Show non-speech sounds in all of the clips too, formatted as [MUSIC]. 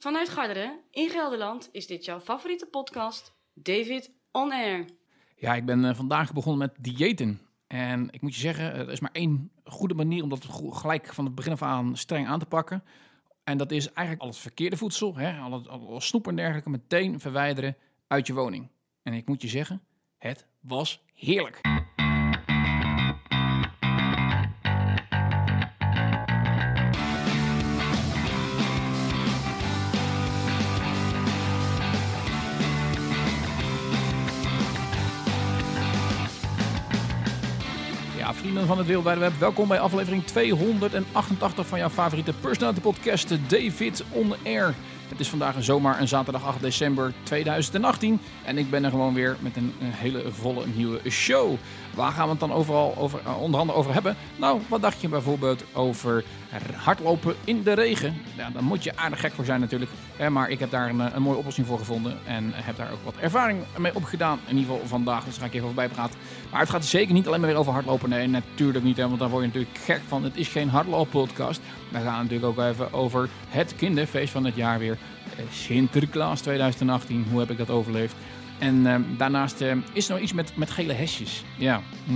Vanuit Garderen in Gelderland is dit jouw favoriete podcast, David On Air. Ja, ik ben eh, vandaag begonnen met diëten. En ik moet je zeggen, er is maar één goede manier om dat gelijk van het begin af aan streng aan te pakken. En dat is eigenlijk al het verkeerde voedsel, hè, al, het, al snoep en dergelijke, meteen verwijderen uit je woning. En ik moet je zeggen, het was heerlijk. Van het Wereldwijde Web, welkom bij aflevering 288 van jouw favoriete personality podcast, David On Air. Het is vandaag zomaar een zaterdag 8 december 2018 en ik ben er gewoon weer met een, hele volle nieuwe show. Waar gaan we het dan overal over, eh, over hebben? Nou, wat dacht je bijvoorbeeld over hardlopen in de regen? Ja, daar moet je aardig gek voor zijn natuurlijk, maar ik heb daar een, eh, een mooie oplossing voor gevonden en heb daar ook wat ervaring mee opgedaan. In ieder geval vandaag, dus daar ga ik even over bijpraten. Maar het gaat zeker niet alleen maar weer over hardlopen. Nee, natuurlijk niet, want daar word je natuurlijk gek van. Het is geen hardlooppodcast. We gaan natuurlijk ook even over het kinderfeest van het jaar weer. Eh, Sinterklaas 2018, hoe heb ik dat overleefd? En eh, daarnaast eh, is er nog iets met, met gele hesjes. Ja, hm.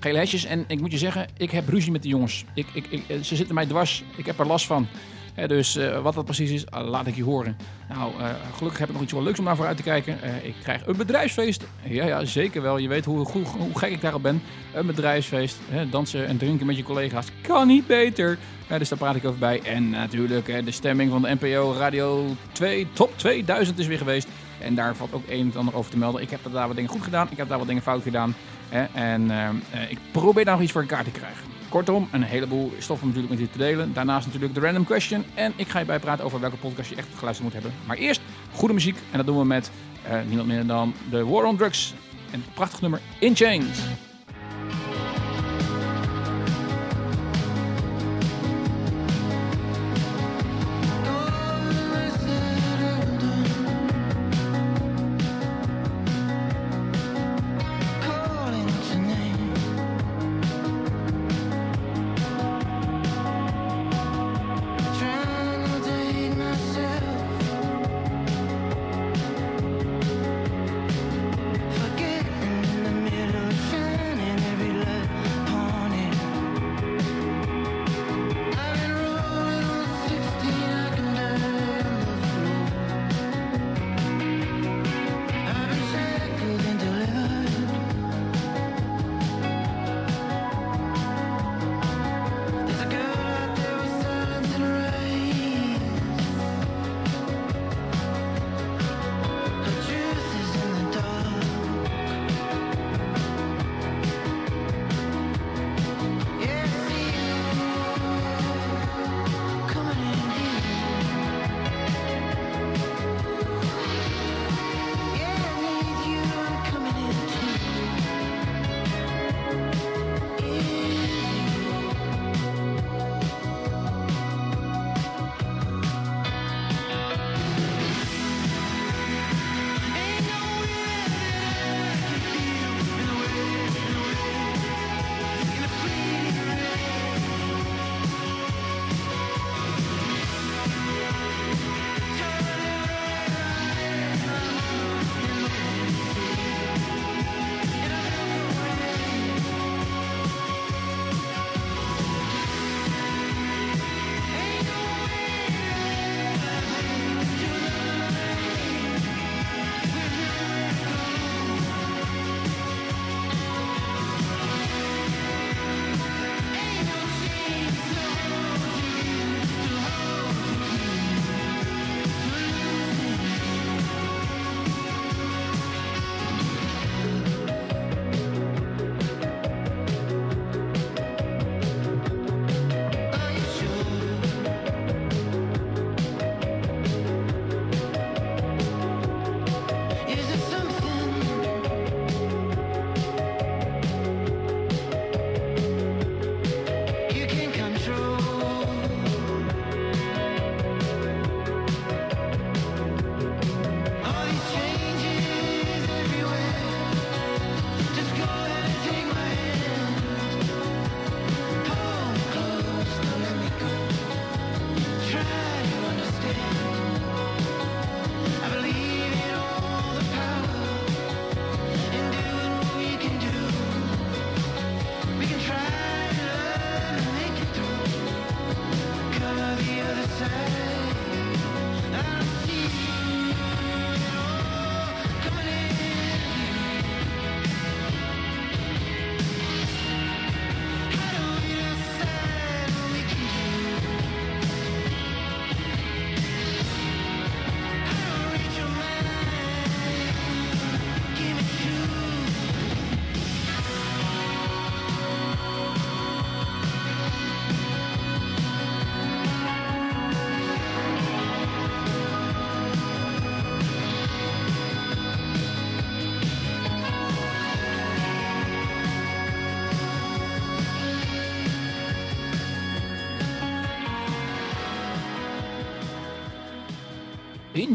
gele hesjes. En ik moet je zeggen, ik heb ruzie met de jongens. Ik, ik, ze zitten mij dwars. Ik heb er last van. Hè, dus eh, wat dat precies is, eh, laat ik je horen. Nou, eh, gelukkig heb ik nog iets wel leuks om naar vooruit te kijken. Eh, ik krijg een bedrijfsfeest. Ja, ja, zeker wel. Je weet hoe, hoe, hoe gek ik daarop ben. Een bedrijfsfeest. Dansen en drinken met je collega's. Kan niet beter. Eh, dus daar praat ik over bij. En natuurlijk eh, de stemming van de NPO Radio 2 Top 2000 is weer geweest. En daar valt ook een en ander over te melden. Ik heb daar wat dingen goed gedaan. Ik heb daar wat dingen fout gedaan. En eh, eh, ik probeer daar nog iets voor elkaar te krijgen. Kortom, een heleboel stof om natuurlijk met je te delen. Daarnaast natuurlijk de random question. En ik ga je bijpraten over welke podcast je echt geluisterd moet hebben. Maar eerst goede muziek. En dat doen we met eh, niemand minder dan de War on Drugs. En het prachtig nummer In Chains.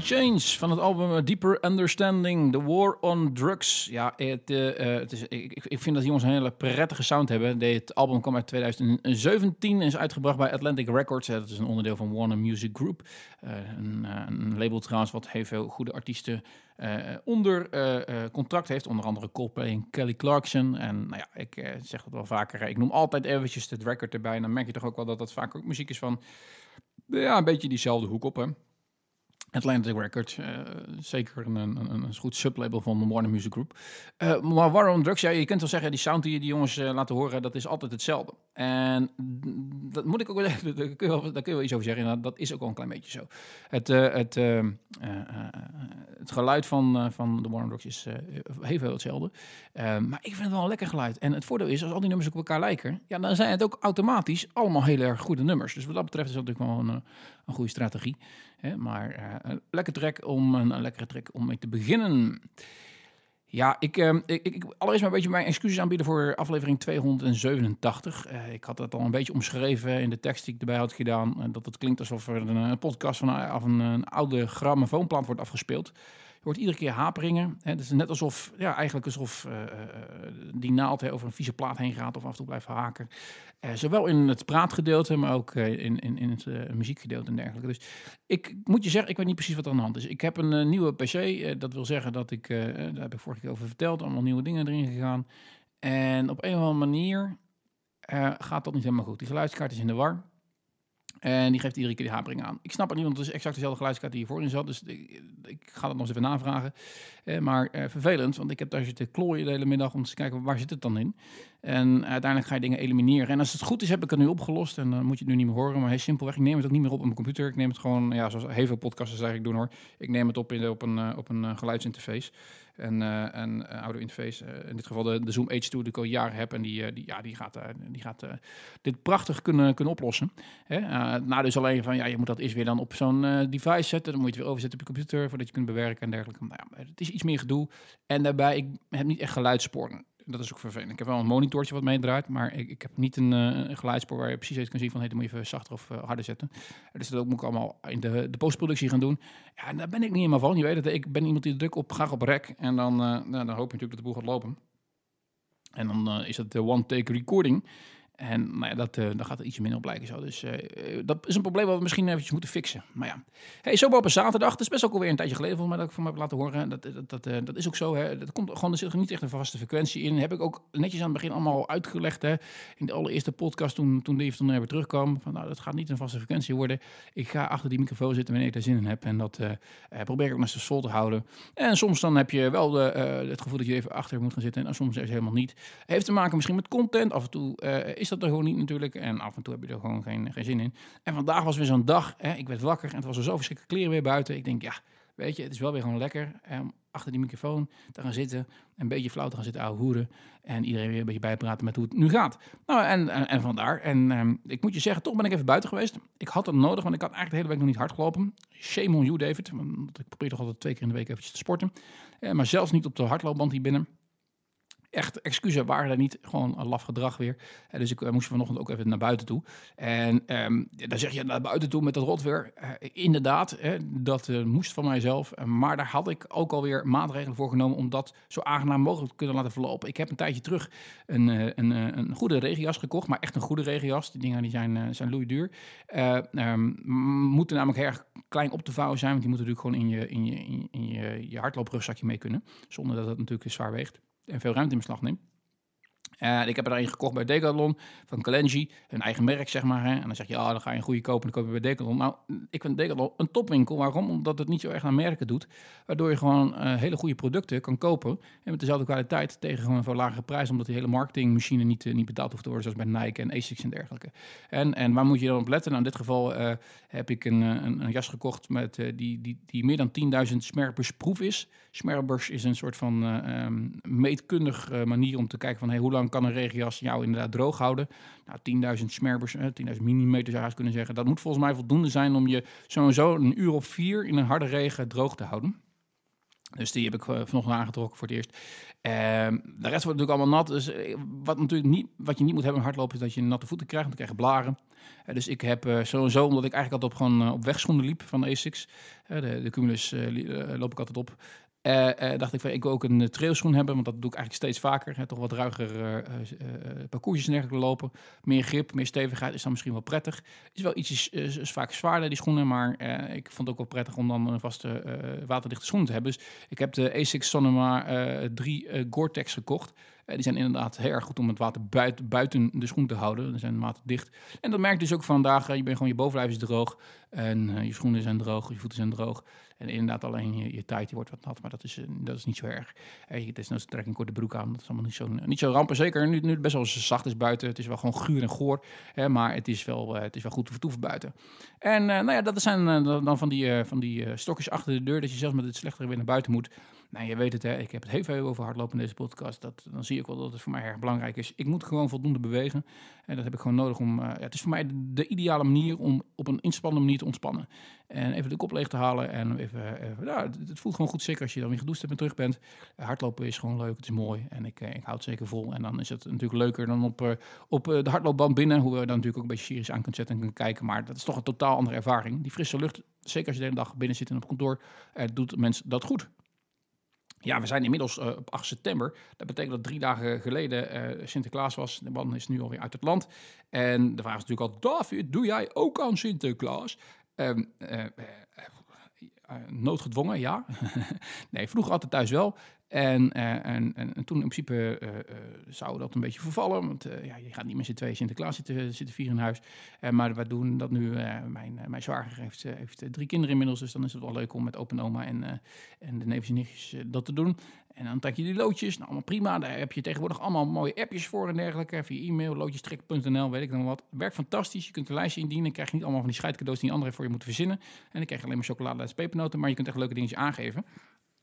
Chains van het album Deeper Understanding, The War on Drugs. Ja, het, uh, het is, ik, ik vind dat die jongens een hele prettige sound hebben. Dit album kwam uit 2017 en is uitgebracht bij Atlantic Records. Dat is een onderdeel van Warner Music Group. Uh, een, een, label trouwens wat heel veel goede artiesten onder contract heeft. Onder andere Coldplay en Kelly Clarkson. En nou ja, ik zeg dat wel vaker. Ik noem altijd eventjes het record erbij. En dan merk je toch ook wel dat dat vaak ook muziek is van... Ja, een beetje diezelfde hoek op, hè. Atlantic Records, uh, zeker een, een, een, goed sublabel van de Warner Music Group. Uh, maar War Drugs, ja, je kunt wel zeggen, die sound die die jongens uh, laten horen, dat is altijd hetzelfde. En dat moet ik ook wel [LAUGHS] zeggen, daar kun je wel, je iets over zeggen. Nou, dat is ook wel een klein beetje zo. Het, het, het geluid van, van de Warner Drugs is heel veel hetzelfde. maar ik vind het wel een lekker geluid. En het voordeel is, als al die nummers op elkaar lijken, ja, dan zijn het ook automatisch allemaal heel erg goede nummers. Dus wat dat betreft is dat natuurlijk wel een, een goede strategie. Hè? Maar uh, een trek om een, lekkere trek om mee te beginnen. Ja, ik, uh, ik, ik, allereerst maar een beetje mijn excuses aanbieden voor aflevering 287. Uh, ik had dat al een beetje omschreven in de tekst die ik erbij had gedaan. dat het klinkt alsof er een, podcast van af een, een oude grammofoonplaat wordt afgespeeld. Hoort iedere keer haperingen. Het is net alsof, ja, eigenlijk alsof uh, die naald over een vieze plaat heen gaat of af en toe blijft haken. Uh, zowel in het praatgedeelte, maar ook in, in, in het muziekgedeelte en dergelijke. Dus ik moet je zeggen, ik weet niet precies wat er aan de hand is. Ik heb een nieuwe PC. dat wil zeggen dat ik, daar heb ik vorige keer over verteld, allemaal nieuwe dingen erin gegaan. En op een of andere manier gaat dat niet helemaal goed. Die geluidskaart is in de war. En die geeft iedere keer die hapering aan. Ik snap het niet, want het is exact dezelfde geluidskaart die hiervoor in zat. Dus ik, ga dat nog eens even navragen. Eh, maar eh, vervelend, want ik heb daar zitten klooien de hele middag om te kijken waar zit het dan in. En uiteindelijk ga je dingen elimineren. En als het goed is, heb ik het nu opgelost. En dan moet je het nu niet meer horen. Maar heel simpelweg, ik neem het ook niet meer op op mijn computer. Ik neem het gewoon, ja, zoals heel veel podcasters eigenlijk doen hoor. Ik neem het op in, op een, uh, op een geluidsinterface. En, uh, en audio interface. Uh, in dit geval de, de Zoom H2 die ik al jaren heb. En die, die, ja, die gaat, die gaat dit prachtig kunnen, kunnen oplossen. Hè? nou, dus alleen van, ja, je moet dat eerst weer dan op zo'n device zetten. Dan moet je het weer overzetten op je computer voordat je kunt bewerken en dergelijke. Nou, ja, het is iets meer gedoe. En daarbij, ik heb niet echt geluidssporen dat is ook vervelend. Ik heb wel een monitortje wat meedraait, maar ik, ik heb niet een, uh, geluidspoor waar je precies even kan zien van hey, dan moet je even zachter of uh, harder zetten. Dus dat moet ik allemaal in de, de postproductie gaan doen. Ja, daar ben ik niet helemaal van. Je weet het, ik ben iemand die druk op graag op rek en dan, uh, nou, dan hoop je natuurlijk dat de boel gaat lopen. En dan is het de one-take recording. En nou ja, dat, uh, daar gaat er iets minder op lijken zo. Dus uh, dat is een probleem wat we misschien eventjes moeten fixen. Maar ja, hey, zo op een zaterdag. Het is best ook alweer een tijdje geleden volgens mij dat ik van me heb laten horen. Dat, dat, dat, dat is ook zo. Hè. Dat komt gewoon, er zit niet echt een vaste frequentie in. Heb ik ook netjes aan het begin allemaal uitgelegd. Hè. In de allereerste podcast toen, toen Dave toen weer terugkwam. Van, nou, dat gaat niet een vaste frequentie worden. Ik ga achter die microfoon zitten wanneer ik daar zin in heb. En dat probeer ik ook naar vol te houden. En soms dan heb je wel de, het gevoel dat je even achter moet gaan zitten. En soms is helemaal niet. Heeft te maken misschien met content. Af en toe is is dat er gewoon niet natuurlijk. En af en toe heb je er gewoon geen, geen zin in. En vandaag was weer zo'n dag. Hè, ik werd wakker en het was er zo verschrikkelijk kleren weer buiten. Ik denk, ja, weet je, het is wel weer gewoon lekker. Um, achter die microfoon te gaan zitten. Een beetje flauw te gaan zitten, hoeren. En iedereen weer een beetje bijpraten met hoe het nu gaat. Nou, en, en, vandaar. En um, ik moet je zeggen, toch ben ik even buiten geweest. Ik had het nodig, want ik had eigenlijk de hele week nog niet hard gelopen. Shame on you, David. Want ik probeer toch altijd twee keer in de week eventjes te sporten. Uh, maar zelfs niet op de hardloopband hier binnen echt excuses waren er niet. Gewoon een laf gedrag weer. En dus ik uh, moest vanochtend ook even naar buiten toe. En um, dan zeg je naar buiten toe met dat rotweer. Uh, inderdaad, hè, dat moest van mijzelf. maar daar had ik ook alweer maatregelen voor genomen om dat zo aangenaam mogelijk te kunnen laten verlopen. Ik heb een tijdje terug een, een, een goede regenjas gekocht, maar echt een goede regenjas. Die dingen die zijn, zijn loeiduur. Um, moeten namelijk heel erg klein op te vouwen zijn, want die moeten natuurlijk gewoon in je, in je, in je, in je hardlooprugzakje mee kunnen. Zonder dat het natuurlijk zwaar weegt en veel ruimte in beslag neemt. Uh, ik heb er een gekocht bij Decathlon van Kalenji, hun eigen merk zeg maar. Hè. En dan zeg je, oh, dan ga je een goede kopen, dan koop je bij Decathlon. Nou, ik vind Decathlon een topwinkel. Waarom? Omdat het niet zo erg naar merken doet. Waardoor je gewoon uh, hele goede producten kan kopen. En met dezelfde kwaliteit tegen gewoon een lagere prijs. Omdat die hele marketingmachine niet, uh, niet betaald hoeft te worden. Zoals bij Nike en Asics en dergelijke. En, en waar moet je dan op letten? Nou, in dit geval heb ik een, een, een, jas gekocht met, die, die, die meer dan 10.000 smerbers proef is. Smerbers is een soort van um, meetkundig manier om te kijken van hey, hoe lang kan een regenjas jou inderdaad droog houden. Nou, 10.000 smerbers, eh, 10.000 millimeter zou je kunnen zeggen. Dat moet volgens mij voldoende zijn om je sowieso een uur of vier in een harde regen droog te houden. Dus die heb ik uh, vanochtend aangetrokken voor het eerst. Ehm, de rest wordt natuurlijk allemaal nat. Dus wat, natuurlijk niet, wat je niet moet hebben in hardlopen is dat je natte voeten krijgt. Dan krijg je blaren. dus ik heb sowieso, omdat ik eigenlijk altijd op, gewoon, op wegschoenen liep van ASICS. de, de Cumulus loop ik altijd op. Uh, dacht ik van, ik wil ook een trailschoen hebben, want dat doe ik eigenlijk steeds vaker. Hè, toch wat ruiger parcoursjes en dergelijke lopen. Meer grip, meer stevigheid is dan misschien wel prettig. Is wel ietsjes vaak zwaarder, die schoenen, maar ik vond het ook wel prettig om dan een vaste waterdichte schoen te hebben. Dus ik heb de ASICS Sonoma 3 Gore-Tex gekocht. die zijn inderdaad heel erg goed om het water buiten, buiten de schoen te houden. Ze zijn waterdicht. En dat merk je dus ook vandaag. je bent gewoon, je bovenlijf is droog. En je schoenen zijn droog, je voeten zijn droog. En inderdaad alleen je, je tijd wordt wat nat, maar dat is, eh, dat is niet zo erg. Het is nou trek een korte broek aan, dat is allemaal niet zo, niet zo rampen. Zeker nu, nu het best wel zacht is buiten. Het is wel gewoon guur en goor, hè, maar het is, wel, uh, het is wel goed te vertoeven buiten. En uh, nou ja, dat zijn dan van die, van die stokjes achter de deur, dat je zelfs met het slechtere weer naar buiten moet. Nou, je weet het, hè, ik heb het heel veel over hardlopen in deze podcast. Dat, dan zie ik wel dat het voor mij erg belangrijk is. Ik moet gewoon voldoende bewegen. En dat heb ik gewoon nodig om. ja, het is voor mij de, ideale manier om op een inspannende manier te ontspannen. En even de kop leeg te halen. En even, even nou, het voelt gewoon goed, zeker als je dan weer gedoucht hebt en terug bent. Hardlopen is gewoon leuk, het is mooi. En ik, ik houd het zeker vol. En dan is het natuurlijk leuker dan op, op de hardloopband binnen. Hoe we dan natuurlijk ook een beetje serieus aan kunt zetten en kunnen kijken. Maar dat is toch een totaal andere ervaring. Die frisse lucht, zeker als je de hele dag binnen zit en op kantoor, doet mensen dat goed. Ja, we zijn inmiddels uh, op 8 september. Dat betekent dat drie dagen geleden uh, Sinterklaas was. De man is nu alweer uit het land. En de vraag is natuurlijk al, David, doe jij ook aan Sinterklaas? Um, uh, noodgedwongen, ja. [LAUGHS] nee, vroeger altijd thuis wel. En, en, en, en, toen in principe uh, zou dat een beetje vervallen. Want ja, je gaat niet met z'n twee Sinterklaas zitten, zitten vieren in huis. maar we doen dat nu. mijn, mijn zwager heeft, heeft drie kinderen inmiddels. Dus dan is het wel leuk om met open oma en, en de neefjes en nichtjes dat te doen. En dan trek je die loodjes. Nou, allemaal prima. Daar heb je tegenwoordig allemaal mooie appjes voor en dergelijke. Via e-mail, loodjestrek.nl, weet ik dan wat. Werkt fantastisch. Je kunt een lijstje indienen. Krijg je niet allemaal van die scheidcadeaus die een ander voor je moeten verzinnen. En dan krijg je alleen maar chocolade en pepernoten. Maar je kunt echt leuke dingetjes aangeven.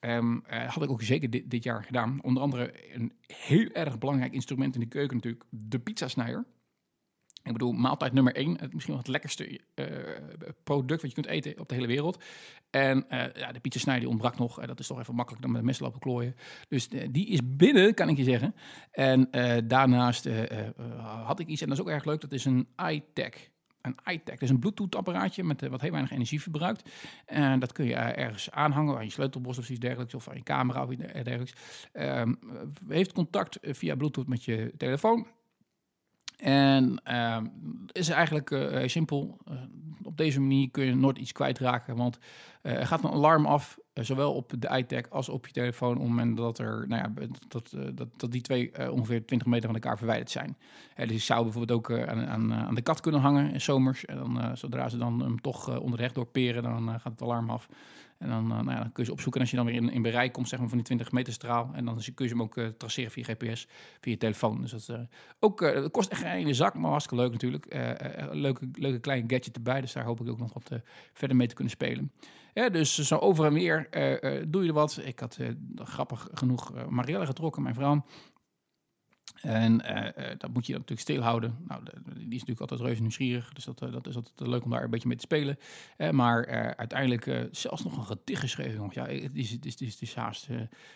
Um, uh, had ik ook zeker dit, dit, jaar gedaan. Onder andere een heel erg belangrijk instrument in de keuken natuurlijk, de pizzasnijder. Ik bedoel, maaltijd nummer één, misschien wel het lekkerste uh, product wat je kunt eten op de hele wereld. En uh, ja, de pizzasnijder ontbrak nog. dat is toch even makkelijk dan met een mes lopen klooien. Dus die is binnen, kan ik je zeggen. En daarnaast had ik iets, en dat is ook erg leuk, dat is een iTech een iTech. Is een Bluetooth-apparaatje met uh, wat heel weinig energie verbruikt. En dat kun je uh, ergens aanhangen aan je sleutelbos of iets dergelijks, of aan je camera of iets dergelijks. Um, heeft contact via Bluetooth met je telefoon. En uh, is eigenlijk uh, simpel. Op deze manier kun je nooit iets kwijtraken, want er gaat een alarm af eh, zowel op de iTech als op je telefoon op het moment dat, er, nou ja, dat, uh, dat, dat die twee uh, ongeveer 20 meter van elkaar verwijderd zijn. dus je zou bijvoorbeeld ook aan, aan, aan, de kat kunnen hangen in zomers. En dan, zodra ze dan hem toch onderweg doorperen, dan gaat het alarm af. En dan, nou ja, dan kun je ze opzoeken. En als je dan weer in, in bereik komt zeg maar, van die 20 meter straal. En dan kun je hem ook traceren via GPS, via je telefoon. Dus dat, ook, kost echt in de zak, maar hartstikke leuk natuurlijk. leuke, leuke kleine gadget erbij. Dus daar hoop ik ook nog wat verder mee te kunnen spelen. Dus zo over en weer uh, doe je er wat. Ik had uh, grappig genoeg Marielle getrokken, mijn vrouw. En uh, dat moet je natuurlijk stilhouden. Nou, die is natuurlijk altijd reuze nieuwsgierig. Dus dat, uh, dat is altijd leuk om daar een beetje mee te spelen. Uh, maar uiteindelijk zelfs nog een gedicht geschreven. Ja, het is, het is, het is, haast...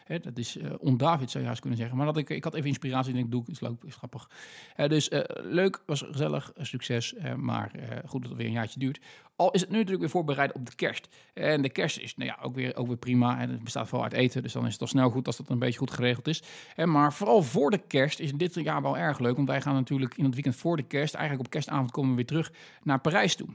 Hè, dat is ondavid zou je kunnen zeggen. Maar dat ik, ik had even inspiratie en ik doe is leuk, is grappig. dus leuk, was gezellig, succes. maar goed dat het weer een jaartje duurt. Al is het nu natuurlijk weer voorbereid op de kerst. En de kerst is nou ja, ook, weer, ook weer prima. En het bestaat vooral uit eten. Dus dan is het al snel goed als dat een beetje goed geregeld is. En maar vooral voor de kerst is dit jaar wel erg leuk. Want wij gaan natuurlijk in het weekend voor de kerst, eigenlijk op kerstavond komen we weer terug naar Parijs toe.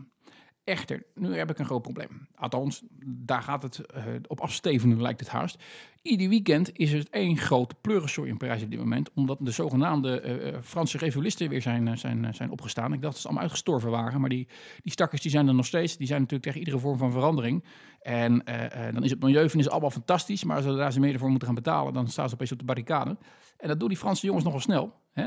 Echter, nu heb ik een groot probleem. Althans, daar gaat het uh, op afstevenen, lijkt het haast. Ieder weekend is het één grote pleurensooi in Parijs op dit moment. Omdat de zogenaamde uh, Franse revolisten weer zijn, zijn, zijn opgestaan. Ik dacht dat ze allemaal uitgestorven waren. Maar die, die stakkers die zijn er nog steeds. Die zijn natuurlijk tegen iedere vorm van verandering. En dan is het milieu vinden ze allemaal fantastisch. Maar zodra ze meer ervoor moeten gaan betalen, dan staan ze opeens op de barricade. En dat doen die Franse jongens nogal snel. Hè?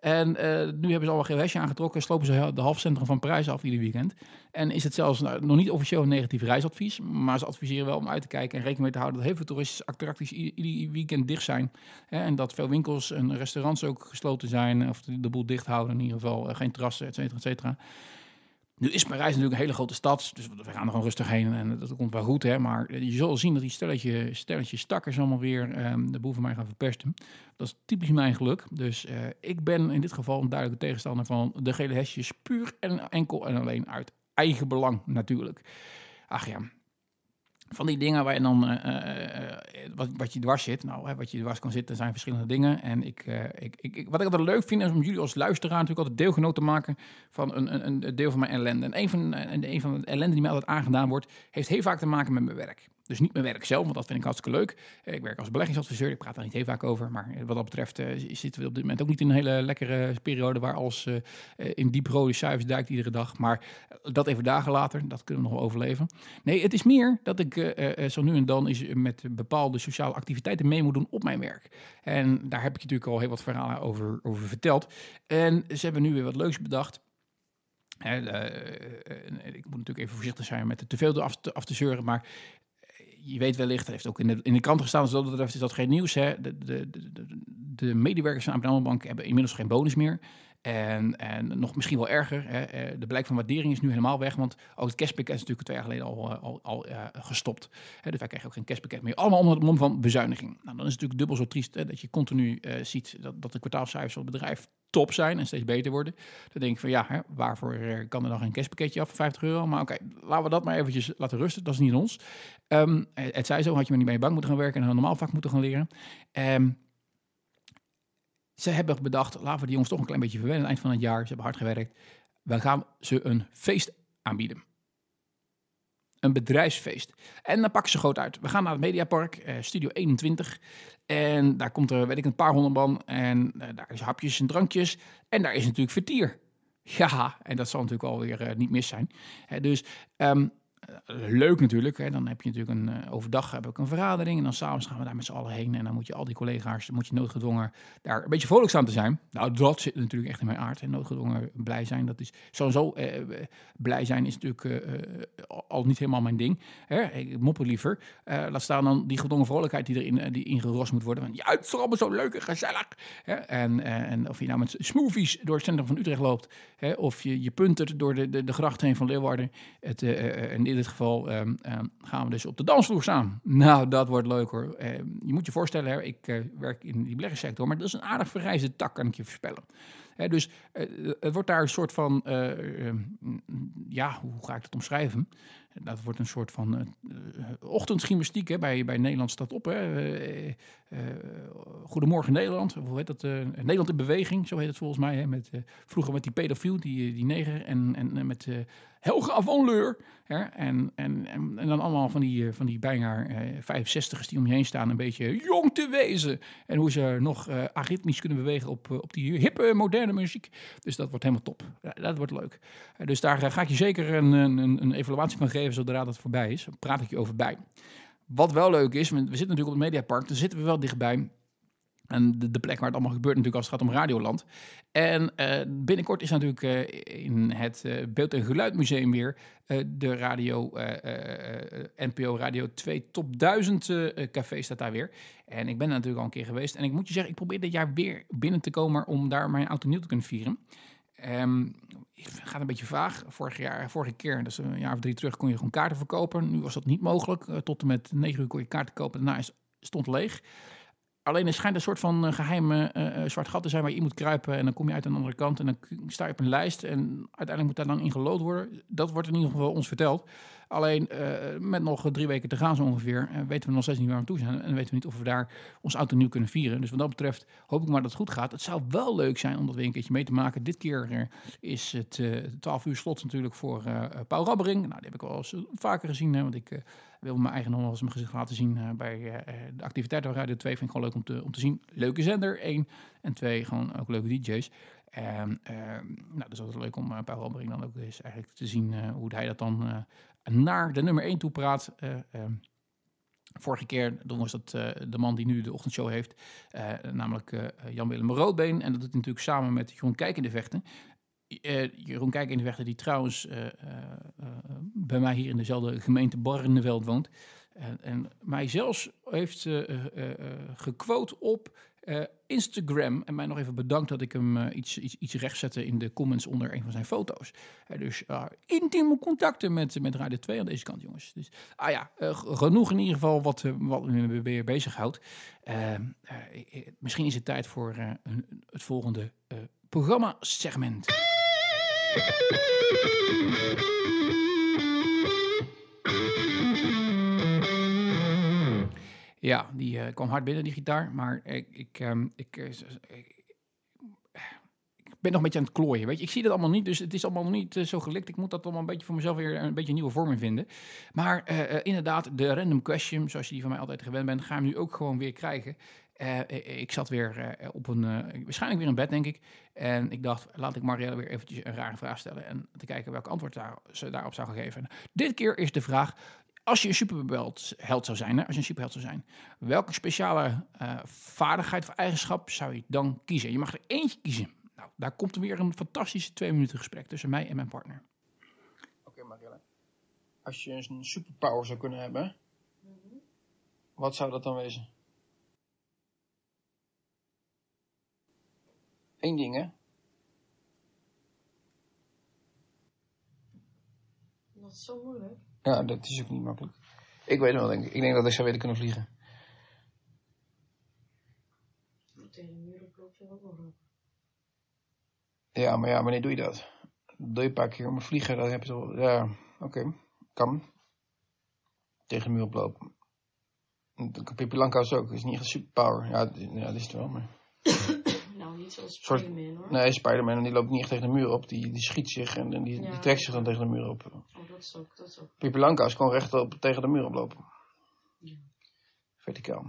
En uh, nu hebben ze al een geel hesje aangetrokken, slopen ze de halfcentrum van Parijs af ieder weekend. En is het zelfs nou, nog niet officieel een negatief reisadvies, maar ze adviseren wel om uit te kijken en rekening mee te houden dat heel veel toeristische attracties ieder weekend dicht zijn. Hè? En dat veel winkels en restaurants ook gesloten zijn, of de, boel dicht houden in ieder geval, uh, geen terrassen, et cetera, et cetera. Nu is Parijs natuurlijk een hele grote stad, dus we gaan er gewoon rustig heen en dat komt wel goed. Hè? Maar je zal zien dat die stelletje, stelletje stakkers allemaal weer um, de boel van mij gaan verpesten. Dat is typisch mijn geluk. Dus uh, ik ben in dit geval een duidelijke tegenstander van de gele hesjes, puur en enkel en alleen uit eigen belang natuurlijk. Ach ja, van die dingen waar je dan, uh, uh, wat, wat je dwars zit. Nou, hè, wat je dwars kan zitten zijn verschillende dingen. En ik, ik, ik, wat ik altijd leuk vind is om jullie als luisteraar natuurlijk altijd deelgenoot te maken van een, een, een deel van mijn ellende. En een van, een van de ellende die mij altijd aangedaan wordt, heeft heel vaak te maken met mijn werk. Dus niet mijn werk zelf, want dat vind ik hartstikke leuk. Eh, ik werk als beleggingsadviseur, ik praat daar niet heel vaak over. Maar wat dat betreft uh, zitten we op dit moment ook niet in een hele lekkere periode waar alles in diep rode cijfers duikt iedere dag. Maar dat even dagen later, dat kunnen we nog wel overleven. Nee, het is meer dat ik zo nu en dan is met bepaalde sociale activiteiten mee moet doen op mijn werk. En daar heb ik natuurlijk al heel wat verhalen over, over verteld. En ze hebben nu weer wat leuks bedacht. ik moet natuurlijk even voorzichtig zijn met te veel af te, af te zeuren, maar je weet wellicht, het heeft ook in de, in de krant gestaan, dus dat is dat geen nieuws. Hè? De, de, de, de medewerkers van ABN Bank hebben inmiddels geen bonus meer. En, en nog misschien wel erger, hè, eh, de blijk van waardering is nu helemaal weg, want ook het cashpakket is natuurlijk twee jaar geleden al, eh, al, al uh, gestopt. Hè, dus wij krijgen ook geen cashpakket meer. Allemaal onder het mom van bezuiniging. Nou, dan is het natuurlijk dubbel zo triest hè, dat je continu ziet dat, dat de kwartaalcijfers van het bedrijf top zijn en steeds beter worden. Dan denk ik van ja, hè, waarvoor kan er dan geen cashpakketje af van 50 euro? Maar oké, laten we dat maar eventjes laten rusten. Dat is niet ons. Um, het zij zo, had je maar niet bij je bank moeten gaan werken en een normaal vak moeten gaan leren. Um, ze hebben bedacht, laten we die jongens toch een klein beetje verwennen. Aan het eind van het jaar, ze hebben hard gewerkt. We gaan ze een feest aanbieden. Een bedrijfsfeest. En dan pakken ze groot uit. We gaan naar het Mediapark, eh, Studio 21. En daar komt er, weet ik, een paar honderd man. En uh, daar is hapjes en drankjes. En daar is natuurlijk vertier. Ja, en dat zal natuurlijk alweer uh, niet mis zijn. dus um, leuk natuurlijk. Hè. Dan heb je natuurlijk een uh, overdag heb ik een vergadering. En dan s'avonds gaan we daar met z'n allen heen. En dan moet je al die collega's, moet je noodgedwongen daar een beetje vrolijk staan te zijn. Nou, dat zit natuurlijk echt in mijn aard. En noodgedwongen blij zijn, dat is sowieso uh, blij zijn is natuurlijk al niet helemaal mijn ding. Hè. Ik mopper liever. laat staan dan die gedwongen vrolijkheid die erin die ingerost moet worden. Want ja, het is allemaal zo leuk en gezellig. Hè. En, en of je nou met smoothies door het centrum van Utrecht loopt. Hè, of je, je puntert door de, de, de gracht heen van Leeuwarden. Het, en dit geval um, um, gaan we dus op de dansvloer staan. [LAUGHS] Nou, dat wordt leuk hoor. Uh, je moet je voorstellen, hè, ik uh, werk in die beleggingssector, maar dat is een aardig verrijzde tak, kan ik je voorspellen. Hè, dus uh, het wordt daar een soort van, ehm, ja, hoe ga ik dat omschrijven? Dat wordt een soort van uh, ochtendgymnastiek hè, bij, bij Nederland staat op. Hè. Uh, Goedemorgen Nederland, hoe heet dat? Nederland in beweging, zo heet het volgens mij. Hè, met, vroeger met die pedofiel, die, die neger, en, en met Helge Avanleur. Hè, en, en, en, dan allemaal van die, van die bijna 65ers die om je heen staan, een beetje jong te wezen. En hoe ze nog aritmisch kunnen bewegen op, op die hippe, moderne muziek. Dus dat wordt helemaal top. dat wordt leuk. dus daar ga ik je zeker een, een, een evaluatie van geven zodra dat voorbij is. praat ik je over bij. Wat wel leuk is, we zitten natuurlijk op het Mediapark, dan zitten we wel dichtbij. En de, de, plek waar het allemaal gebeurt natuurlijk als het gaat om Radioland. En uh, binnenkort is natuurlijk uh, in het uh, Beeld- en Geluidmuseum weer de radio, NPO Radio 2 Top 1000 café staat daar weer. En ik ben er natuurlijk al een keer geweest. En ik moet je zeggen, ik probeer dit jaar weer binnen te komen om daar mijn auto nieuw te kunnen vieren. Um, het gaat een beetje vaag. Vorig jaar, vorige keer, dus een jaar of drie terug, kon je gewoon kaarten verkopen. Nu was dat niet mogelijk. Uh, tot en met negen uur kon je kaarten kopen. Daarna is, stond leeg. Alleen er schijnt een soort van uh, geheime uh, zwart gat te zijn waar je in moet kruipen. En dan kom je uit aan de andere kant en dan sta je op een lijst. En uiteindelijk moet daar dan ingelood worden. Dat wordt in ieder geval ons verteld. Alleen uh, met nog drie weken te gaan zo ongeveer, uh, weten we nog steeds niet waar we toe zijn. En weten we niet of we daar ons auto nieuw kunnen vieren. Dus wat dat betreft hoop ik maar dat het goed gaat. Het zou wel leuk zijn om dat weer een keertje mee te maken. Dit keer uh, is het 12 uur slot natuurlijk voor Paul Rabbering. Nou, die heb ik al eens vaker gezien, hè, want ik wil mijn eigen nog mijn gezicht laten zien bij de activiteiten van Radio 2. Vind ik gewoon leuk om te, om te zien. Leuke zender, één. En twee, gewoon ook leuke DJ's. En uh, nou, dat is altijd leuk om uh, Paul Rabbering dan ook eens eigenlijk te zien hoe hij dat dan naar de nummer 1 toe praat. Uh, vorige keer was dat uh, de man die nu de ochtendshow heeft, uh, namelijk Jan-Willem Roodbeen. En dat doet natuurlijk samen met Jeroen Kijk in de Vechten. Jeroen Kijk in de Vechten, die trouwens bij mij hier in dezelfde gemeente Barneveld woont. en mij zelfs heeft gequote op eh, Instagram. En mij nog even bedankt dat ik hem eh, iets, iets, iets recht zette in de comments onder een van zijn foto's. Eh, dus uh, intieme contacten met, met Radio 2 aan deze kant, jongens. Dus, ah ja, uh, genoeg in ieder geval wat, wat me weer bezighoudt. misschien is het tijd voor een, het volgende programma-segment. Ja, die uh, kwam hard binnen, die gitaar. Maar ik, ik, ik, uh, ik, ik, ben nog een beetje aan het klooien. Weet je? Ik zie dat allemaal niet, dus het is allemaal nog niet uh, zo gelikt. Ik moet dat allemaal een beetje voor mezelf weer een beetje nieuwe vorm in vinden. Maar inderdaad, de random question, zoals je die van mij altijd gewend bent, gaan we nu ook gewoon weer krijgen. ik zat weer op een, waarschijnlijk weer in bed, denk ik. En ik dacht, laat ik Marielle weer eventjes een rare vraag stellen. En te kijken welk antwoord daar, ze daarop zou geven. dit keer is de vraag, als je een superheld zou zijn, hè, als je een superheld zou zijn, welke speciale uh, vaardigheid of eigenschap zou je dan kiezen? Je mag er eentje kiezen. Nou, daar komt er weer een fantastische twee minuten gesprek tussen mij en mijn partner. Oké, okay, Marielle. Als je een superpower zou kunnen hebben, mm -hmm. wat zou dat dan wezen? Eén ding, hè? Dat is zo moeilijk. Ja, dat is ook niet makkelijk. Ik weet het wel, denk ik. Ik denk dat ik zou weten kunnen vliegen. Ja, maar ja, wanneer doe je dat? doe je een paar keer. Maar vliegen, dan heb je toch... Ja, oké. Okay. Kan. Tegen de muur oplopen. Pippi Lankhuis ook. is niet echt een superpower. Ja, ja, dat is het wel, maar... [COUGHS] Spider-Man, hoor. Nee, Spider-Man, die loopt niet echt tegen de muur op. Die, die schiet zich en, en die, ja. die trekt zich dan tegen de muur op. Oh, dat is ook, dat is ook. Pippi Lankhuis kon recht op, tegen de muur oplopen. Ja. Verticaal.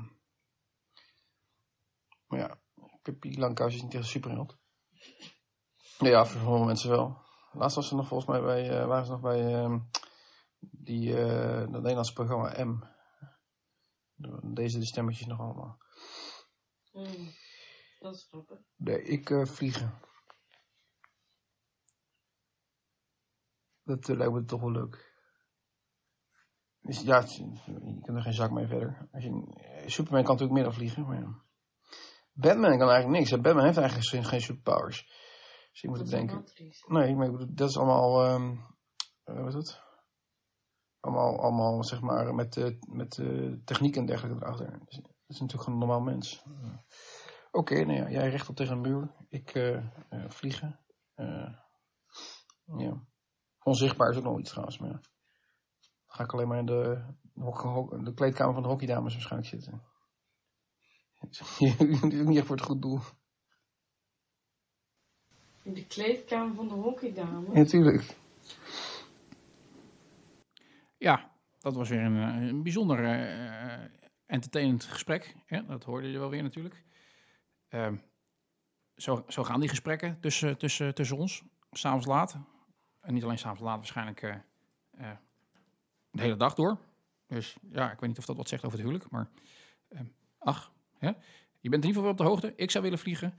Maar ja, Pippi Lankhuis is niet echt superheld. Ja, voor sommige mensen wel. Laatst was ze nog volgens mij bij, uh, waren ze nog bij uh, die, uh, dat Nederlandse programma M. Deze de stemmetjes nog allemaal. Mm, dat is grappig. Nee, ik uh, vliegen. Dat uh, lijkt me toch wel leuk. Dus ja, je kunt er geen zak mee verder. Als je, Superman kan natuurlijk meer vliegen, maar ja. Batman kan eigenlijk niks. Batman heeft eigenlijk geen, geen superpowers. Dus je moet het denken. Nee, maar ik bedoel, dat is allemaal, um, wat is het? Allemaal, allemaal zeg maar, met, met uh, techniek en dergelijke erachter. Dus, dat is natuurlijk gewoon een normaal mens. Oké, okay, nou ja, jij recht op tegen een muur. Ik vliegen. ja. Onzichtbaar is ook nog iets trouwens, maar ja. Ga ik alleen maar in de, de kleedkamer van de hockeydames waarschijnlijk zitten. [LAUGHS] niet echt voor het goed doel. In de kleedkamer van de hockeydames? Ja, natuurlijk. Ja, dat was weer een, een bijzonder uh, entertainend gesprek. Ja, dat hoorde je wel weer natuurlijk. Uh, zo, zo gaan die gesprekken tussen, tussen, tussen ons, s'avonds laat. En niet alleen s'avonds laat, waarschijnlijk uh, uh, de hele dag door. Dus ja, ik weet niet of dat wat zegt over het huwelijk, maar uh, ach, ja. je bent in ieder geval op de hoogte. Ik zou willen vliegen.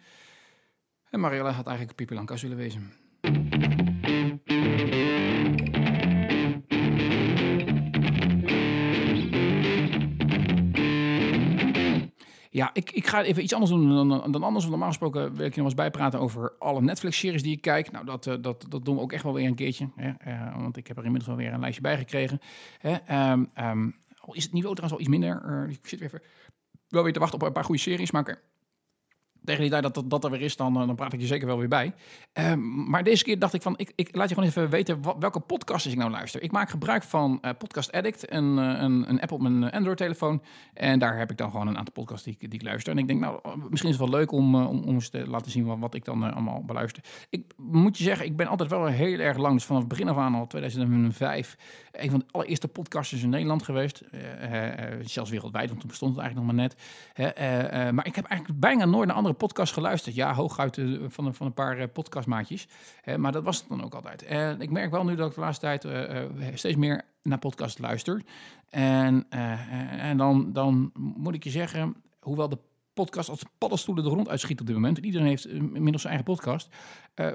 En Mariella had eigenlijk Pipi Lankas willen wezen. Ja, ik, ik ga even iets anders doen dan, dan anders. normaal gesproken wil ik je nog eens bijpraten over alle Netflix-series die ik kijk. Nou, dat, dat, dat doen we ook echt wel weer een keertje. Hè? Uh, want ik heb er inmiddels wel weer een lijstje bij gekregen. Hè? Um, um, is het niveau trouwens al iets minder. Ik zit weer even wel weer te wachten op een paar goede series. Maar tegen die tijd dat, dat, er weer is, dan, dan praat ik je zeker wel weer bij. Um, maar deze keer dacht ik van, ik, ik laat je gewoon even weten welke podcasts ik nou luister. Ik maak gebruik van uh, Podcast Addict, een, een, een app op mijn Android-telefoon. En daar heb ik dan gewoon een aantal podcasts die, die ik luister. En ik denk, nou, misschien is het wel leuk om, om, om eens te laten zien wat, wat ik dan allemaal beluister. Ik moet je zeggen, ik ben altijd wel heel erg lang, dus vanaf het begin af aan al, 2005, een van de allereerste podcasters in Nederland geweest. Zelfs wereldwijd, want toen bestond het eigenlijk nog maar net. maar ik heb eigenlijk bijna nooit naar andere podcast geluisterd. Ja, hooguit uh, van, van een paar uh, podcastmaatjes. Uh, maar dat was het dan ook altijd. En ik merk wel nu dat ik de laatste tijd steeds meer naar podcast luister. En, en dan, dan moet ik je zeggen, hoewel de podcast als paddenstoelen de grond uitschiet op dit moment. Iedereen heeft inmiddels zijn eigen podcast.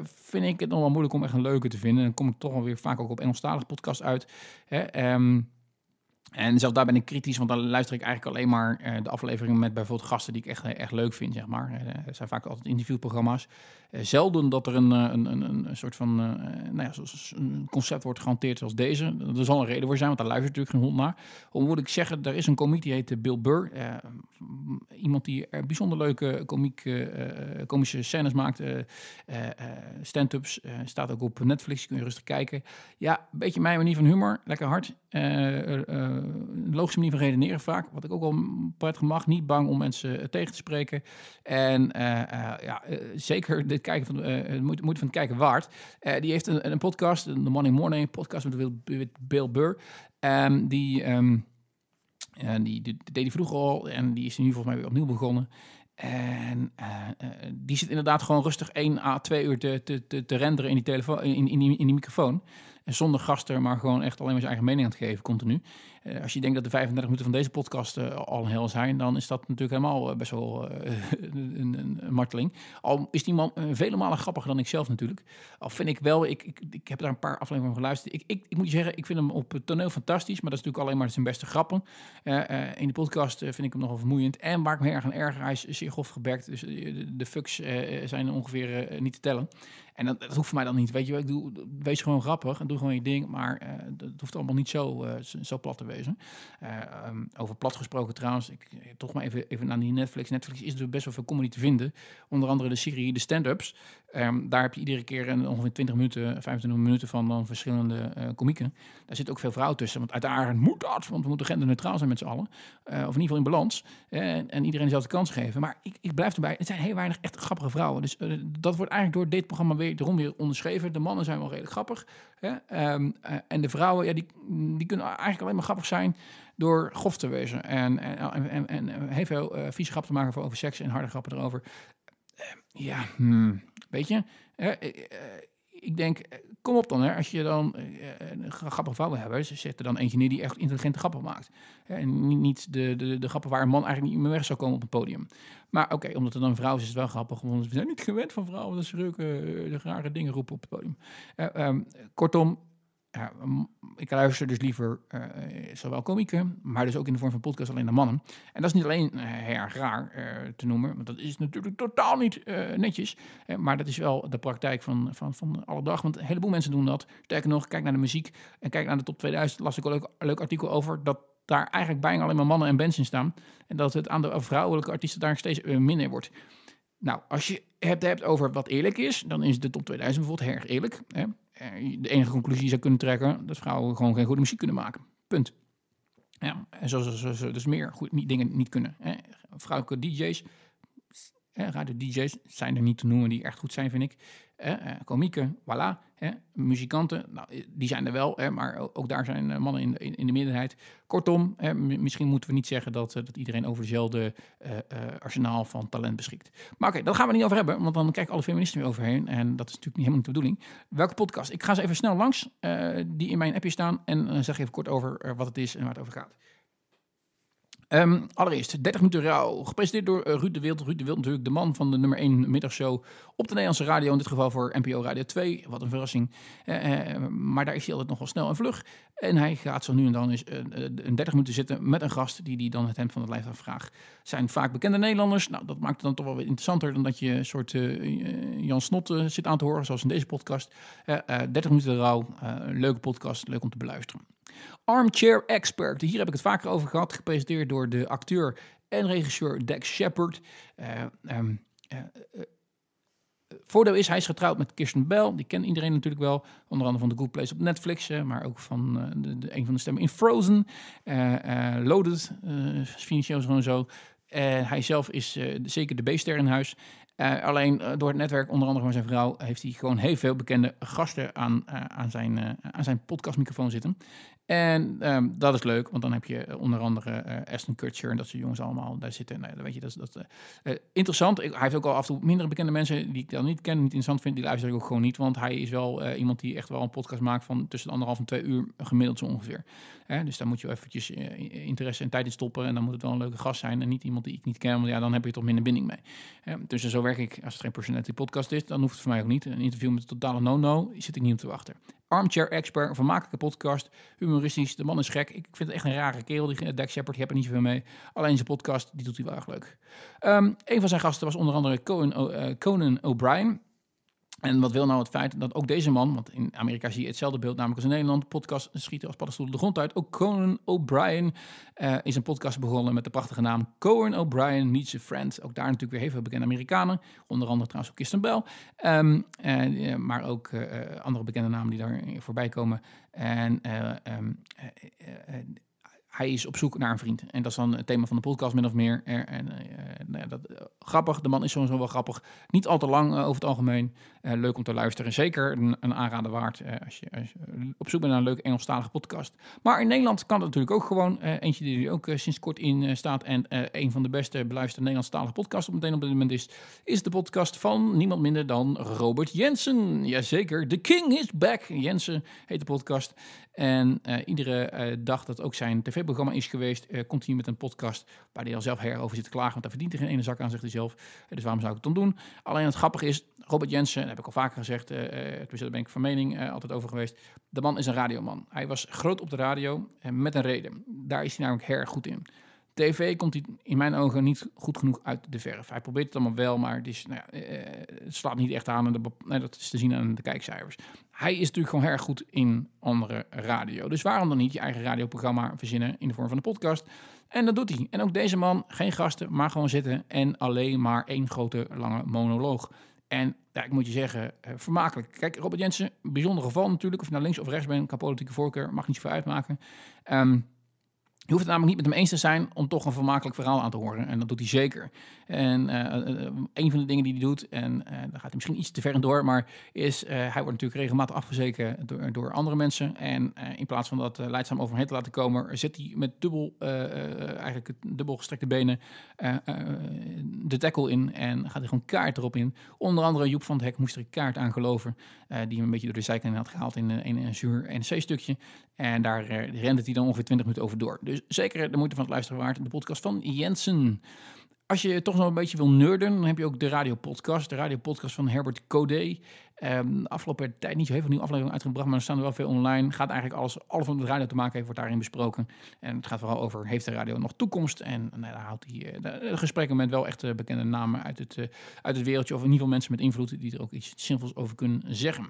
vind ik het nog wel moeilijk om echt een leuke te vinden. En dan kom ik toch wel weer vaak ook op Engelstalige podcast uit. Hè? Um, En zelfs daar ben ik kritisch, want dan luister ik eigenlijk alleen maar eh, de afleveringen met bijvoorbeeld gasten die ik echt, echt leuk vind, zeg maar. Eh, zijn vaak altijd interviewprogramma's. Eh, zelden dat er een, eh, een, een, een, soort van eh, nou ja, zoals een concept wordt gehanteerd zoals deze. Er zal een reden voor zijn, want daar luistert natuurlijk geen hond naar. Hoe moet ik zeggen, er is een komiek die heet eh, Bill Burr. Eh, iemand die er bijzonder leuke komiek, eh, eh, komische scènes maakt. eh, eh, eh, Stand-ups. eh, staat ook op Netflix, kun je rustig kijken. Ja, beetje mijn manier van humor. Lekker hard. Een logische manier van redeneren vaak. Wat ik ook wel prettig mag. Niet bang om mensen eh, tegen te spreken. En eh, eh, ja, zeker dit kijken van, het moeite, van het kijken waard. Die heeft een, een podcast, de Morning Morning podcast met Bill Burr. Ehm, die, en die, die, die deed hij vroeger al en die is nu volgens mij weer opnieuw begonnen. En die zit inderdaad gewoon rustig 1 à 2 uur te, te, te, te renderen in die, telefoon, in, in, die, in die microfoon. En zonder gasten, maar gewoon echt alleen maar zijn eigen mening aan het geven, continu. Eh, als je denkt dat de 35 minuten van deze podcast eh, al een heel zijn, dan is dat natuurlijk helemaal eh, best wel [LAUGHS] een, een, marteling. Al is die man vele malen grappiger dan ik zelf natuurlijk. Al vind ik wel, ik, ik, ik heb daar een paar afleveringen van geluisterd. Ik, ik, ik moet je zeggen, ik vind hem op het toneel fantastisch, maar dat is natuurlijk alleen maar zijn beste grappen. In de podcast vind ik hem nogal vermoeiend. En waar ik me erg aan erger, hij is zeer grof geberkt. Dus de, fucks zijn ongeveer niet te tellen. En dat, dat hoeft voor mij dan niet. Weet je ik doe, wees gewoon grappig en doe gewoon je ding. Maar dat hoeft allemaal niet zo, zo- plat te wezen. Eh, ehm, over plat gesproken trouwens, ik, eh, toch maar even, even naar die Netflix. Netflix is natuurlijk best wel veel comedy te vinden. Onder andere de serie De Stand-Ups. Ehm, daar heb je iedere keer een, ongeveer 20 minuten, 25 minuten van dan verschillende eh komieken. Daar zit ook veel vrouwen tussen. Want uiteraard moet dat, want we moeten genderneutraal zijn met z'n allen. Of in ieder geval in balans. En, en iedereen dezelfde kans geven. Maar ik, ik blijf erbij, het zijn heel weinig echt grappige vrouwen. Dus dat wordt eigenlijk door dit programma weer, erom weer onderschreven. De mannen zijn wel redelijk grappig. Ehm, eh, en de vrouwen, ja, die, die kunnen eigenlijk alleen maar grappig zijn door grof te wezen. En, en, en, en, heel veel eh vieze grappen te maken over seks en harde grappen erover. Eh, ja, hmm, weet je, eh, ik denk, eh, kom op dan, hè, als je dan eh, een gra- grappige vrouw wil hebben, ze zet er dan eentje neer die echt intelligente grappen maakt. En niet, de, de, de grappen waar een man eigenlijk niet meer weg zou komen op een podium. Maar oké, omdat er dan een vrouw is, is het wel grappig, want we zijn niet gewend van vrouwen dat ze eh, rare dingen roepen op het podium. Eh, ehm, kortom, ik luister dus liever eh, zowel komieken, maar dus ook in de vorm van podcast alleen naar mannen. En dat is niet alleen erg raar eh, te noemen, want dat is natuurlijk totaal niet netjes. Maar dat is wel de praktijk van, van, van alle dag, want een heleboel mensen doen dat. Sterker nog, kijk naar de muziek en kijk naar de top 2000. Las ik een leuk, artikel over dat daar eigenlijk bijna alleen maar mannen en bands in staan. En dat het aan de vrouwelijke artiesten daar steeds minder wordt. Nou, als je het hebt over wat eerlijk is, dan is de top 2000 bijvoorbeeld erg eerlijk. Hè? Eh, De enige conclusie zou kunnen trekken, dat vrouwen gewoon geen goede muziek kunnen maken. Punt. Ja, en zo, zo dus meer goed, niet, dingen niet kunnen. Hè? Vrouwelijke DJ's, hè, radio-DJ's zijn er niet te noemen die echt goed zijn, vind ik. Eh, komieken, voilà. Hè? Muzikanten, nou, eh, die zijn er wel, hè? maar ook, daar zijn eh, mannen in, de meerderheid. Kortom, hè, misschien moeten we niet zeggen dat, eh, dat iedereen over dezelfde arsenaal van talent beschikt. Maar oké, daar gaan we niet over hebben, want dan kijken alle feministen weer overheen. En dat is natuurlijk niet helemaal niet de bedoeling. Welke podcast? Ik ga ze even snel langs, die in mijn appje staan. En zeg even kort over wat het is en waar het over gaat. Ehm, allereerst, 30 minuten rouw. Gepresenteerd door eh, Ruud de Wild. Ruud de Wild natuurlijk de man van de nummer 1 middagshow op de Nederlandse radio. In dit geval voor NPO Radio 2. Wat een verrassing. Eh, eh, maar daar is hij altijd nog wel snel en vlug. En hij gaat zo nu en dan eens een 30 minuten zitten met een gast die die dan het hem van het lijf afvraagt. Zijn vaak bekende Nederlanders. Nou, dat maakt het dan toch wel weer interessanter dan dat je een soort Jan Snot zit aan te horen, zoals in deze podcast. Eh, eh, 30 minuten een leuke podcast, leuk om te beluisteren. Armchair Expert. Hier heb ik het vaker over gehad. Gepresenteerd door de acteur en regisseur Dex Shepard. Eh, voordeel is, hij is getrouwd met Kirsten Bell. Die kent iedereen natuurlijk wel. Onder andere van The Good Place op Netflix. maar ook van de, een van de stemmen in Frozen. Loaded, financieel gewoon zo. Hij zelf is zeker de B-ster in huis. Alleen door het netwerk, onder andere van zijn vrouw, heeft hij gewoon heel veel bekende gasten aan, aan, zijn, aan zijn podcastmicrofoon zitten. En ehm, dat is leuk, want dan heb je eh, onder andere eh Aston Kutcher en dat soort jongens allemaal daar zitten. Nou, weet je, dat dat, eh, interessant. Hij heeft ook al af en toe mindere bekende mensen die ik dan niet ken, niet interessant vind, die luister ik ook gewoon niet. Want hij is wel iemand die echt wel een podcast maakt van tussen de anderhalf en twee uur gemiddeld zo ongeveer. Dus daar moet je eventjes interesse en tijd in stoppen. En dan moet het wel een leuke gast zijn en niet iemand die ik niet ken, want ja, dan heb je toch minder binding mee. Hè, dus zo werk ik. Als het geen personality podcast is, dan hoeft het voor mij ook niet. Een interview met een totale no-no, zit ik niet op te wachten. Armchair Expert, vermakelijke podcast, humoristisch. De man is gek. Ik vind het echt een rare kerel, die Dak Shepard. Je hebt er niet zoveel mee. Alleen zijn podcast, die doet hij wel erg leuk. Ehm, een van zijn gasten was onder andere Conan, eh, Conan O'Brien. En wat wil nou het feit dat ook deze man, want in Amerika zie je hetzelfde beeld, namelijk als in Nederland, podcast schieten als paddenstoelen de grond uit. Ook Conan O'Brien eh, is een podcast begonnen met de prachtige naam Conan O'Brien Needs a Friend. Ook daar natuurlijk weer heel veel bekende Amerikanen, onder andere trouwens ook Kirsten Bell. Ehm, eh, maar ook eh, andere bekende namen die daar voorbij komen. En eh, hij is op zoek naar een vriend. En dat is dan het thema van de podcast, min of meer. Er- En, eh, nou dat, eh, grappig, de man is sowieso wel grappig. Niet al te lang eh, over het algemeen. Leuk om te luisteren. Zeker een, aanrader waard als, je, als je op zoek bent naar een leuke Engelstalige podcast. Maar in Nederland kan het natuurlijk ook gewoon. Eentje die ook sinds kort in staat. En een van de beste beluisterde Nederlandstalige podcasts op meteen op dit moment is. Is de podcast van niemand minder dan Robert Jensen. Jazeker, The King is back. Jensen heet de podcast. En eh, iedere eh, dag dat ook zijn tv-programma is geweest, eh, komt hij met een podcast waar hij al zelf her over zit te klagen. Want daar verdient hij geen ene zak aan, zegt hij zelf. Eh, dus waarom zou ik het dan doen? Alleen het grappige is, Robert Jensen, dat heb ik al vaker gezegd, tenminste, daar ben ik van mening altijd over geweest. De man is een radioman. Hij was groot op de radio eh, met een reden. Daar is hij namelijk erg goed in. TV komt hij in mijn ogen niet goed genoeg uit de verf. Hij probeert het allemaal wel, maar het, is, nou eh, het slaat niet echt aan. En dat is te zien aan de kijkcijfers. Hij is natuurlijk gewoon erg goed in andere radio. Dus waarom dan niet je eigen radioprogramma verzinnen in de vorm van een podcast? En dat doet hij. En ook deze man, geen gasten, maar gewoon zitten en alleen maar één grote lange monoloog. En ja, ik moet je zeggen, eh, vermakelijk. Kijk, Robert Jensen, bijzonder geval natuurlijk. Of je nou links of rechts bent, qua politieke voorkeur, mag niet zoveel uitmaken. Ehm, je hoeft het namelijk niet met hem eens te zijn om toch een vermakelijk verhaal aan te horen. En dat doet hij zeker. En eh, eh, een van de dingen die hij doet, en eh daar gaat hij misschien iets te ver in door, maar is, eh, hij wordt natuurlijk regelmatig afgezeken door, door andere mensen. En eh, in plaats van dat eh, leidzaam over te laten komen, zit hij met dubbel, eh, eh, eigenlijk dubbel gestrekte benen eh, eh, de tackle in en gaat hij gewoon kaart erop in. Onder andere Joep van het Hek moest er een kaart aan geloven, eh, die hem een beetje door de zijkant had gehaald in, een- in een zuur NC-stukje. En daar eh, rende hij dan ongeveer 20 minuten over door. Dus zeker de moeite van het luisteren waard. De podcast van Jensen. Als je toch nog een beetje wil nerden, dan heb je ook de radiopodcast. De radiopodcast van Herbert Codé. De afgelopen tijd niet zo heel veel nieuwe afleveringen uitgebracht, maar er staan er wel veel online. Gaat eigenlijk alles, alles wat met radio te maken heeft, wordt daarin besproken. En het gaat vooral over, heeft de radio nog toekomst? En nou, daar houdt hij eh, de gesprekken met wel echt eh, bekende namen uit het, eh, uit het wereldje. Of in ieder geval mensen met invloed die er ook iets zinvols over kunnen zeggen.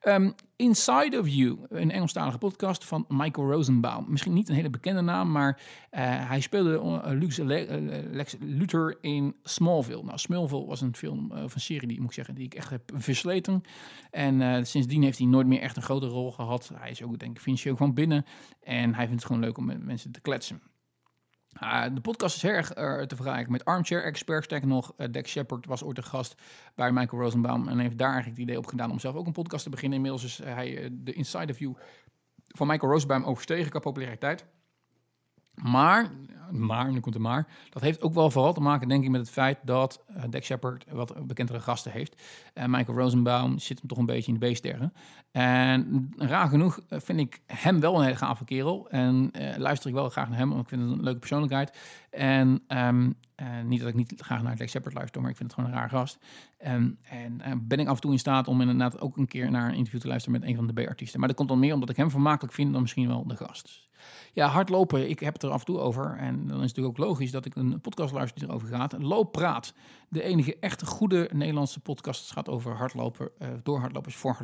Ehm, Inside of You, een Engelstalige podcast van Michael Rosenbaum. Misschien niet een hele bekende naam, maar eh, hij speelde eh, eh, Lex Luthor in Smallville. Nou, Smallville was een film eh, of een serie die moet ik zeggen die ik echt heb versleten. En sindsdien heeft hij nooit meer echt een grote rol gehad. Hij is ook denk ik financieel gewoon binnen en hij vindt het gewoon leuk om met mensen te kletsen. Ah, de podcast is erg eh, te vergelijken met Armchair Expert. Sterker nog, uh, Dex Shepard was ooit een gast bij Michael Rosenbaum. En heeft daar eigenlijk het idee op gedaan om zelf ook een podcast te beginnen. Inmiddels is hij uh, de Inside View van Michael Rosenbaum overstegen qua populariteit. Maar, maar, nu komt er maar, dat heeft ook wel vooral te maken, denk ik, met het feit dat uh, Shepard wat bekendere gasten heeft. En Michael Rosenbaum zit hem toch een beetje in de B-sterren. En raar genoeg vind ik hem wel een hele gave kerel. En uh, luister ik wel graag naar hem, want ik vind het een leuke persoonlijkheid. En uh, niet dat ik niet graag naar Dex Shepard luister, maar ik vind het gewoon een raar gast. En ben ik af en toe in staat om inderdaad ook een keer naar een interview te luisteren met een van de B-artiesten. Maar dat komt dan meer omdat ik hem vermakelijk vind dan misschien wel de gast. Ja, hardlopen, ik heb het er af en toe over. En dan is het natuurlijk ook logisch dat ik een podcast luister die erover gaat. Looppraat, de enige echte goede Nederlandse podcast. Het gaat over hardlopen, uh, door hardlopers, voor.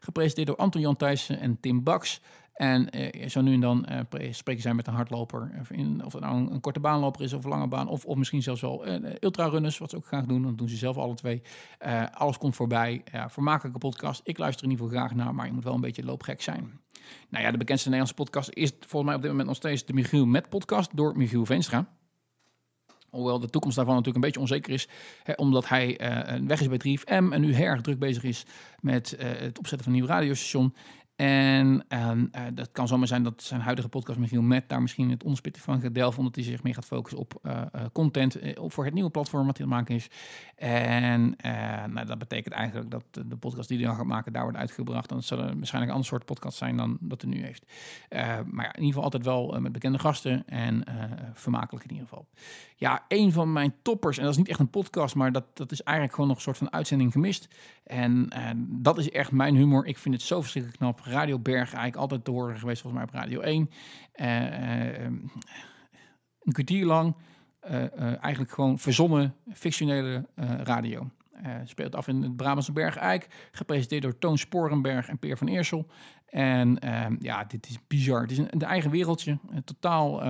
Gepresenteerd door Anton Jan Thijssen en Tim Baks. En uh, zo nu en dan uh, spreken zij met een hardloper. In, of het nou een, korte baanloper is of een lange baan. Of, of misschien zelfs wel uh, ultrarunners, wat ze ook graag doen. Dat doen ze zelf alle twee. alles komt voorbij. Ja, vermakelijke podcast. Ik luister in ieder geval graag naar, maar je moet wel een beetje loopgek zijn. Nou ja, de bekendste Nederlandse podcast is volgens mij op dit moment nog steeds de Michiel Met podcast door Michiel Veenstra. Hoewel de toekomst daarvan natuurlijk een beetje onzeker is. Hè, omdat hij uh, weg is bij 3FM en nu heel erg druk bezig is met uh, het opzetten van een nieuw radiostation. En ehm, eh, dat kan zomaar zijn dat zijn huidige podcast Michiel Met daar misschien het onderspitten van gaat delven, omdat hij zich meer gaat focussen op eh, eh, content voor het nieuwe platform wat hij aan het maken is. En nou, dat betekent eigenlijk dat de, podcast die hij dan gaat maken daar wordt uitgebracht. Dan zal er waarschijnlijk een ander soort podcast zijn dan dat hij nu heeft. Maar in ieder geval altijd wel met bekende gasten en vermakelijk in ieder geval. Ja, een van mijn toppers, en dat is niet echt een podcast, maar dat, dat is eigenlijk gewoon nog een soort van uitzending gemist. En eh, dat is echt mijn humor. Ik vind het zo verschrikkelijk knap. Radio Berg, eigenlijk altijd te horen geweest, volgens mij op Radio 1. Eh, eh, een kwartier lang, eigenlijk gewoon verzonnen, fictionele radio. Speelt af in het Brabantse Bergijk, gepresenteerd door Toon Sporenberg en Peer van Eersel. En ehm, ja, dit is bizar. Het is een, eigen wereldje, eh, totaal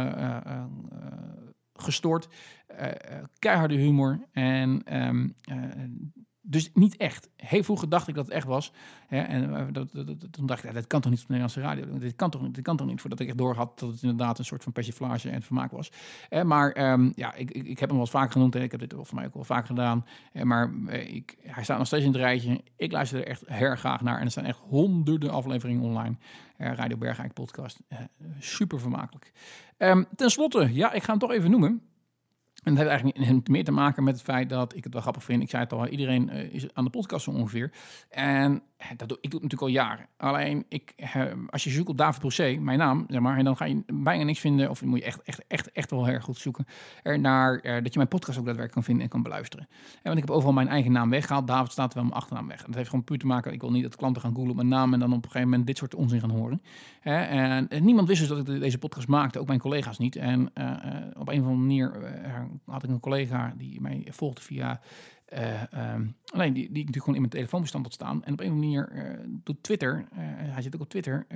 gestoord, keiharde humor en ehm, eh, dus niet echt. Heel vroeger dacht ik dat het echt was. Hè, en eh, dat, toen dacht ik, dat kan toch niet op de Nederlandse radio? Dit kan toch? Dit kan toch niet? Voordat ik echt door had dat het inderdaad een soort van persiflage en vermaak was. Maar ehm, ja, ik, ik, ik heb hem wel vaak genoemd. En ik heb dit volgens mij ook wel vaak gedaan. Maar eh, ik, hij staat nog steeds in het rijtje. Ik luister er echt heel graag naar. En er staan echt honderden afleveringen online. Eh, Radio Bergijk podcast. Super vermakelijk. Ehm, ten slotte, ja, ik ga hem toch even noemen. En dat heeft eigenlijk meer te maken met het feit dat ik het wel grappig vind. Ik zei het al, iedereen eh, is aan de podcast zo ongeveer. En eh, dat doe, ik doe het natuurlijk al jaren. Alleen, ik, eh, als je zoekt op David Brosé, mijn naam, zeg maar, en dan ga je bijna niks vinden. Of moet je echt, echt, echt, echt wel heel goed zoeken. Er naar eh, dat je mijn podcast ook daadwerkelijk kan vinden en kan beluisteren. En want ik heb overal mijn eigen naam weggehaald. David staat wel mijn achternaam weg. En dat heeft gewoon puur te maken. Ik wil niet dat klanten gaan googlen op mijn naam en dan op een gegeven moment dit soort onzin gaan horen. En, niemand wist dus dat ik de- deze podcast maakte, ook mijn collega's niet. En op een of andere manier had ik een collega die mij volgde via. ehm, alleen die, die ik natuurlijk gewoon in mijn telefoonbestand had staan. En op een manier eh, doet Twitter, eh, hij zit ook op Twitter,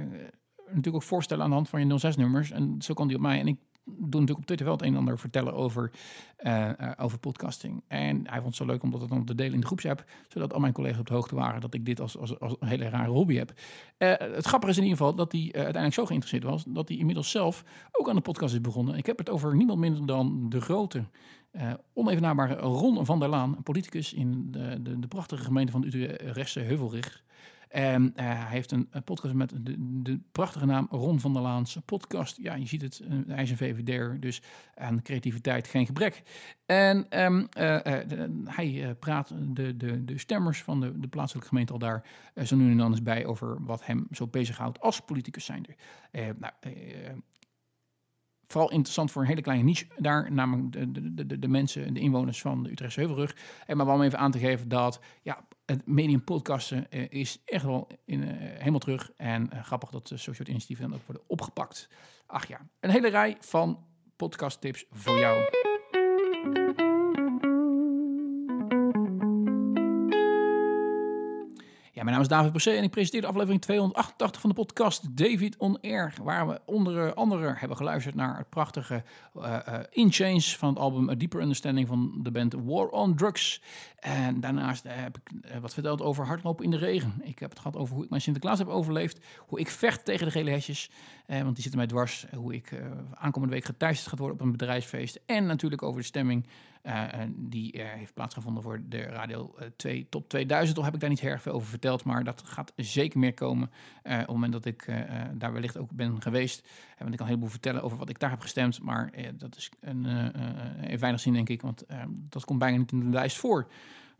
natuurlijk ook voorstellen aan de hand van je 06-nummers. En zo kan die op mij. En ik doe natuurlijk op Twitter wel het een en ander vertellen over, eh, eh, over podcasting. En hij vond het zo leuk om dat dan te delen in de groepsapp, zodat al mijn collega's op de hoogte waren dat ik dit als, als, als een hele rare hobby heb. Eh, het grappige is in ieder geval dat hij uiteindelijk zo geïnteresseerd was, dat hij inmiddels zelf ook aan de podcast is begonnen. Ik heb het over niemand minder dan de grote, onevenaarbare Ron van der Laan, politicus in de, de, de prachtige gemeente van Utrechtse Heuvelrug. En eh, hij heeft een, podcast met de, de prachtige naam Ron van der Laan's podcast. Ja, je ziet het, eh, hij is een VVD'er, dus aan creativiteit geen gebrek. En ehm, eh, hij praat de, de, de stemmers van de, de plaatselijke gemeente al daar zo nu en dan eens bij over wat hem zo bezighoudt als politicus zijnde. Nou, vooral interessant voor een hele kleine niche daar, namelijk de, de, de, de mensen, de inwoners van de Utrechtse Heuvelrug. En maar wel om even aan te geven dat ja, het medium podcasten eh, is echt wel in, eh, helemaal terug. En eh, grappig dat de social initiatieven dan ook worden opgepakt. Ach ja, een hele rij van podcasttips voor jou. Naam is David Bosé en ik presenteer de aflevering 288 van de podcast David On Air. Waar we onder andere hebben geluisterd naar het prachtige eh, In van het album A Deeper Understanding van de band War on Drugs. En daarnaast eh, heb ik wat verteld over hardlopen in de regen. Ik heb het gehad over hoe ik mijn Sinterklaas heb overleefd. Hoe ik vecht tegen de gele hesjes, eh, want die zitten mij dwars. Hoe ik aankomende week geteisterd gaat worden op een bedrijfsfeest. En natuurlijk over de stemming die eh, heeft plaatsgevonden voor de Radio eh, 2 Top 2000. Al heb ik daar niet heel erg veel over verteld, maar dat gaat zeker meer komen. eh, op het moment dat ik eh, eh, daar wellicht ook ben geweest. Eh, want ik kan een heleboel vertellen over wat ik daar heb gestemd. Maar eh, dat is een, eh, eh, in weinig zin, denk ik. Want eh, dat komt bijna niet in de lijst voor.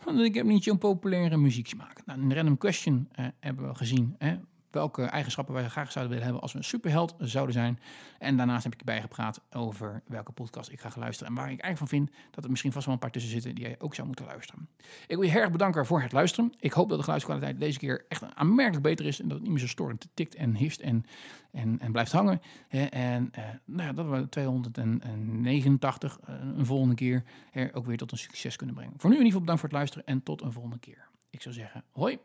Want ik heb niet zo'n populaire muzieksmaak. Nou, een random question eh, hebben we gezien. Hè? Welke eigenschappen wij graag zouden willen hebben als we een superheld zouden zijn. En daarnaast heb ik erbij gepraat over welke podcast ik ga luisteren. En waar ik eigenlijk van vind dat er misschien vast wel een paar tussen zitten die jij ook zou moeten luisteren. Ik wil je erg bedanken voor het luisteren. Ik hoop dat de geluidskwaliteit deze keer echt aanmerkelijk beter is. En dat het niet meer zo storend tikt en hist en, en, en blijft hangen. En eh, nou ja, dat we 289 eh, een volgende keer er ook weer tot een succes kunnen brengen. Voor nu in ieder geval bedankt voor het luisteren en tot een volgende keer. Ik zou zeggen, hoi.